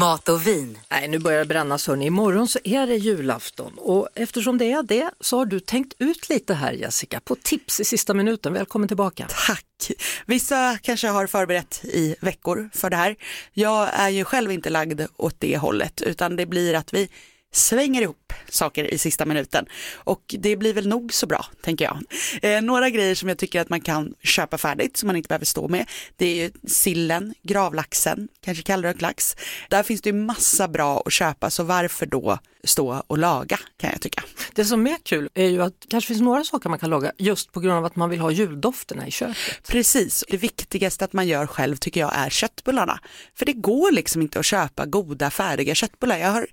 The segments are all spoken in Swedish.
Mat och vin. Nej, nu börjar det brännas hörni. Imorgon så är det julafton och eftersom det är det så har du tänkt ut lite här Jessica på tips i sista minuten. Välkommen tillbaka. Tack! Vissa kanske har förberett i veckor för det här. Jag är ju själv inte lagd åt det hållet utan det blir att vi svänger ihop saker i sista minuten och det blir väl nog så bra tänker jag. Eh, några grejer som jag tycker att man kan köpa färdigt som man inte behöver stå med det är ju sillen, gravlaxen, kanske kallrökt lax. Där finns det ju massa bra att köpa så varför då stå och laga kan jag tycka. Det som är kul är ju att det kanske finns några saker man kan laga just på grund av att man vill ha juldofterna i köket. Precis, det viktigaste att man gör själv tycker jag är köttbullarna. För det går liksom inte att köpa goda färdiga köttbullar. Jag har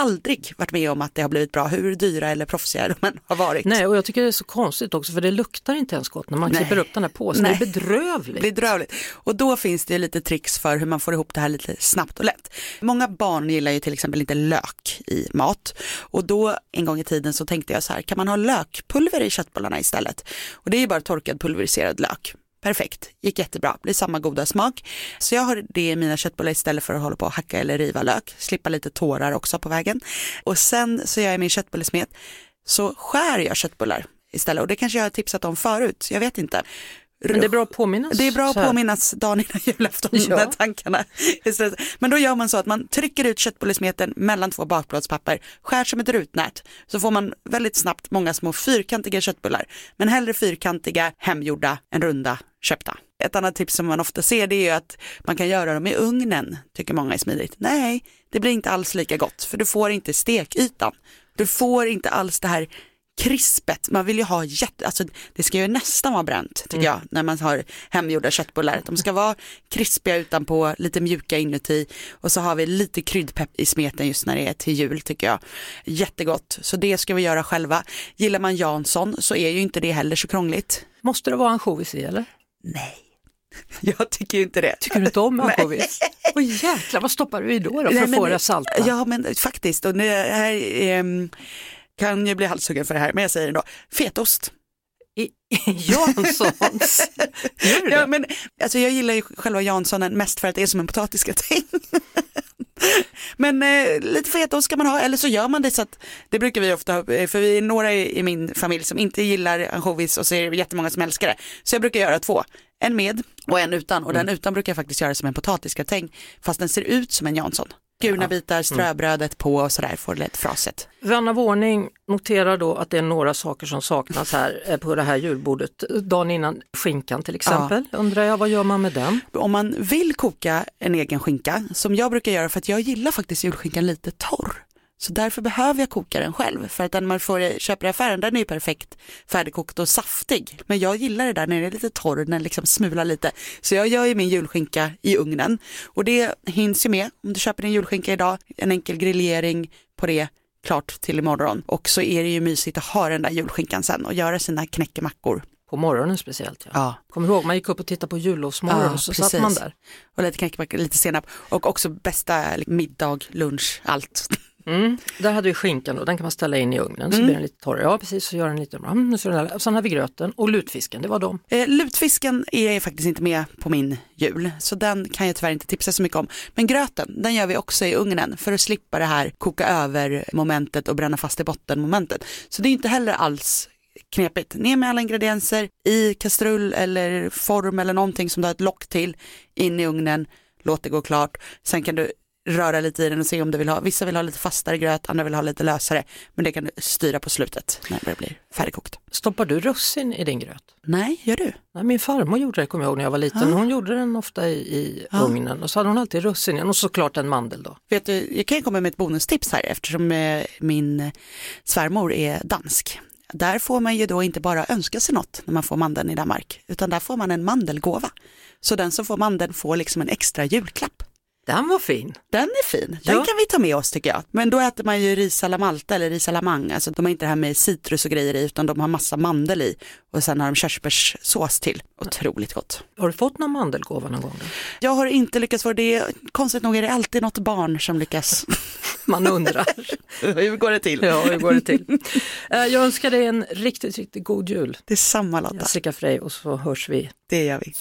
aldrig varit med om att det har blivit bra, hur dyra eller proffsiga de än har varit. Nej, och jag tycker det är så konstigt också för det luktar inte ens gott när man Nej. klipper upp den här påsen. Nej. Det är bedrövligt. Bedrövligt. Och då finns det lite tricks för hur man får ihop det här lite snabbt och lätt. Många barn gillar ju till exempel inte lök i mat och då en gång i tiden så tänkte jag så här, kan man ha lökpulver i köttbullarna istället? Och det är ju bara torkad pulveriserad lök. Perfekt, gick jättebra, blir samma goda smak. Så jag har det i mina köttbullar istället för att hålla på och hacka eller riva lök, slippa lite tårar också på vägen. Och sen så gör jag min köttbullesmet, så skär jag köttbullar istället och det kanske jag har tipsat om förut, jag vet inte. Men det är bra att påminnas. Det är bra att påminnas dagen innan julafton Ja. de tankarna. Men då gör man så att man trycker ut köttbullesmeten mellan två bakplåtspapper, skär som ett rutnät, så får man väldigt snabbt många små fyrkantiga köttbullar. Men hellre fyrkantiga, hemgjorda än runda, köpta. Ett annat tips som man ofta ser det är ju att man kan göra dem i ugnen, tycker många är smidigt. Nej, det blir inte alls lika gott, för du får inte stekytan. Du får inte alls det här krispet, man vill ju ha jätte, alltså det ska ju nästan vara bränt tycker Mm. jag när man har hemgjorda köttbullar. De ska vara krispiga utanpå, lite mjuka inuti och så har vi lite kryddpepp i smeten just när det är till jul tycker jag. Jättegott, så det ska vi göra själva. Gillar man Jansson så är ju inte det heller så krångligt. Måste det vara ansjovis i eller? Nej, jag tycker inte det. Tycker du inte om ansjovis? Åh jäklar, vad stoppar du i då, då för Nej, att få det salta? Ja men faktiskt, och det här ehm, kan ju bli halshuggen för det här, men jag säger ändå, fetaost. I, Janssons? Ja, men, alltså, jag gillar ju själva Janssonen mest för att det är som en potatisgratäng. men eh, lite fetaost ska man ha, eller så gör man det så att, det brukar vi ofta ha, eh, för vi är några i, i min familj som inte gillar ansjovis och så är det jättemånga som älskar det. Så jag brukar göra två, en med och en utan och den utan brukar jag faktiskt göra som en potatisgratäng fast den ser ut som en Jansson. Gulna bitar, ströbrödet på och sådär får det lite fraset. Vän av ordning noterar då att det är några saker som saknas här eh, på det här julbordet. Dagen innan skinkan till exempel. Undrar jag, vad gör man med den? om man vill koka en egen skinka, som jag brukar göra för att jag gillar faktiskt julskinkan lite torr. Så därför behöver jag koka den själv, för att den man får, köper i affären den är ju perfekt färdigkokt och saftig. Men jag gillar det där när det är lite torr, när den liksom smular lite. Så jag gör ju min julskinka i ugnen och det hinns ju med om du köper din julskinka idag, en enkel grillering på det klart till imorgon. Och så är det ju mysigt att ha den där julskinkan sen och göra sina knäckemackor. På morgonen speciellt. Ja. Ja. Kommer du ihåg, man gick upp och tittade på jullovsmorgon Ja, så precis. satt man där. Och lite knäckemackor, lite senap och också bästa liksom, middag, lunch, allt. Mm. Där hade vi skinkan och den kan man ställa in i ugnen så Mm. blir den lite torrare. Ja precis, så gör den lite, mm, så den där. Och sen har vi gröten och lutfisken, det var de. Eh, lutfisken är faktiskt inte med på min jul, så den kan jag tyvärr inte tipsa så mycket om. Men gröten, den gör vi också i ugnen för att slippa det här koka över momentet och bränna fast i botten momentet. Så det är inte heller alls knepigt. Ner med alla ingredienser i kastrull eller form eller någonting som du har ett lock till, in i ugnen, låt det gå klart. Sen kan du röra lite i den och se om du vill ha, vissa vill ha lite fastare gröt, andra vill ha lite lösare, men det kan du styra på slutet när det blir färdigkokt. Stoppar du russin i din gröt? Nej, gör du? Nej, min farmor gjorde det, kommer jag ihåg när jag var liten. Hon gjorde den ofta i, i Ja. ugnen och så hade hon alltid russin i och såklart en mandel då. Vet du, jag kan komma med ett bonustips här eftersom eh, min svärmor är dansk. Där får man ju då inte bara önska sig något när man får mandeln i Danmark, utan där får man en mandelgåva. Så den som får mandeln får liksom en extra julklapp. Den var fin. Den är fin, den Ja. kan vi ta med oss tycker jag. Men då äter man ju ris à la Malta eller ris à la Mang. Alltså de har inte det här med citrus och grejer i utan de har massa mandel i och sen har de körsbärssås till. Otroligt gott. Har du fått någon mandelgåva någon gång? Då? Jag har inte lyckats få det, konstigt nog är det alltid något barn som lyckas. Man undrar. Hur går det till? ja, hur går det till? Eh, Jag önskar dig en riktigt, riktigt god jul. Det är samma Lotta, Jessica Frey och så hörs vi. det gör vi.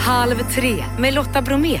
Halv tre med Lotta Bromé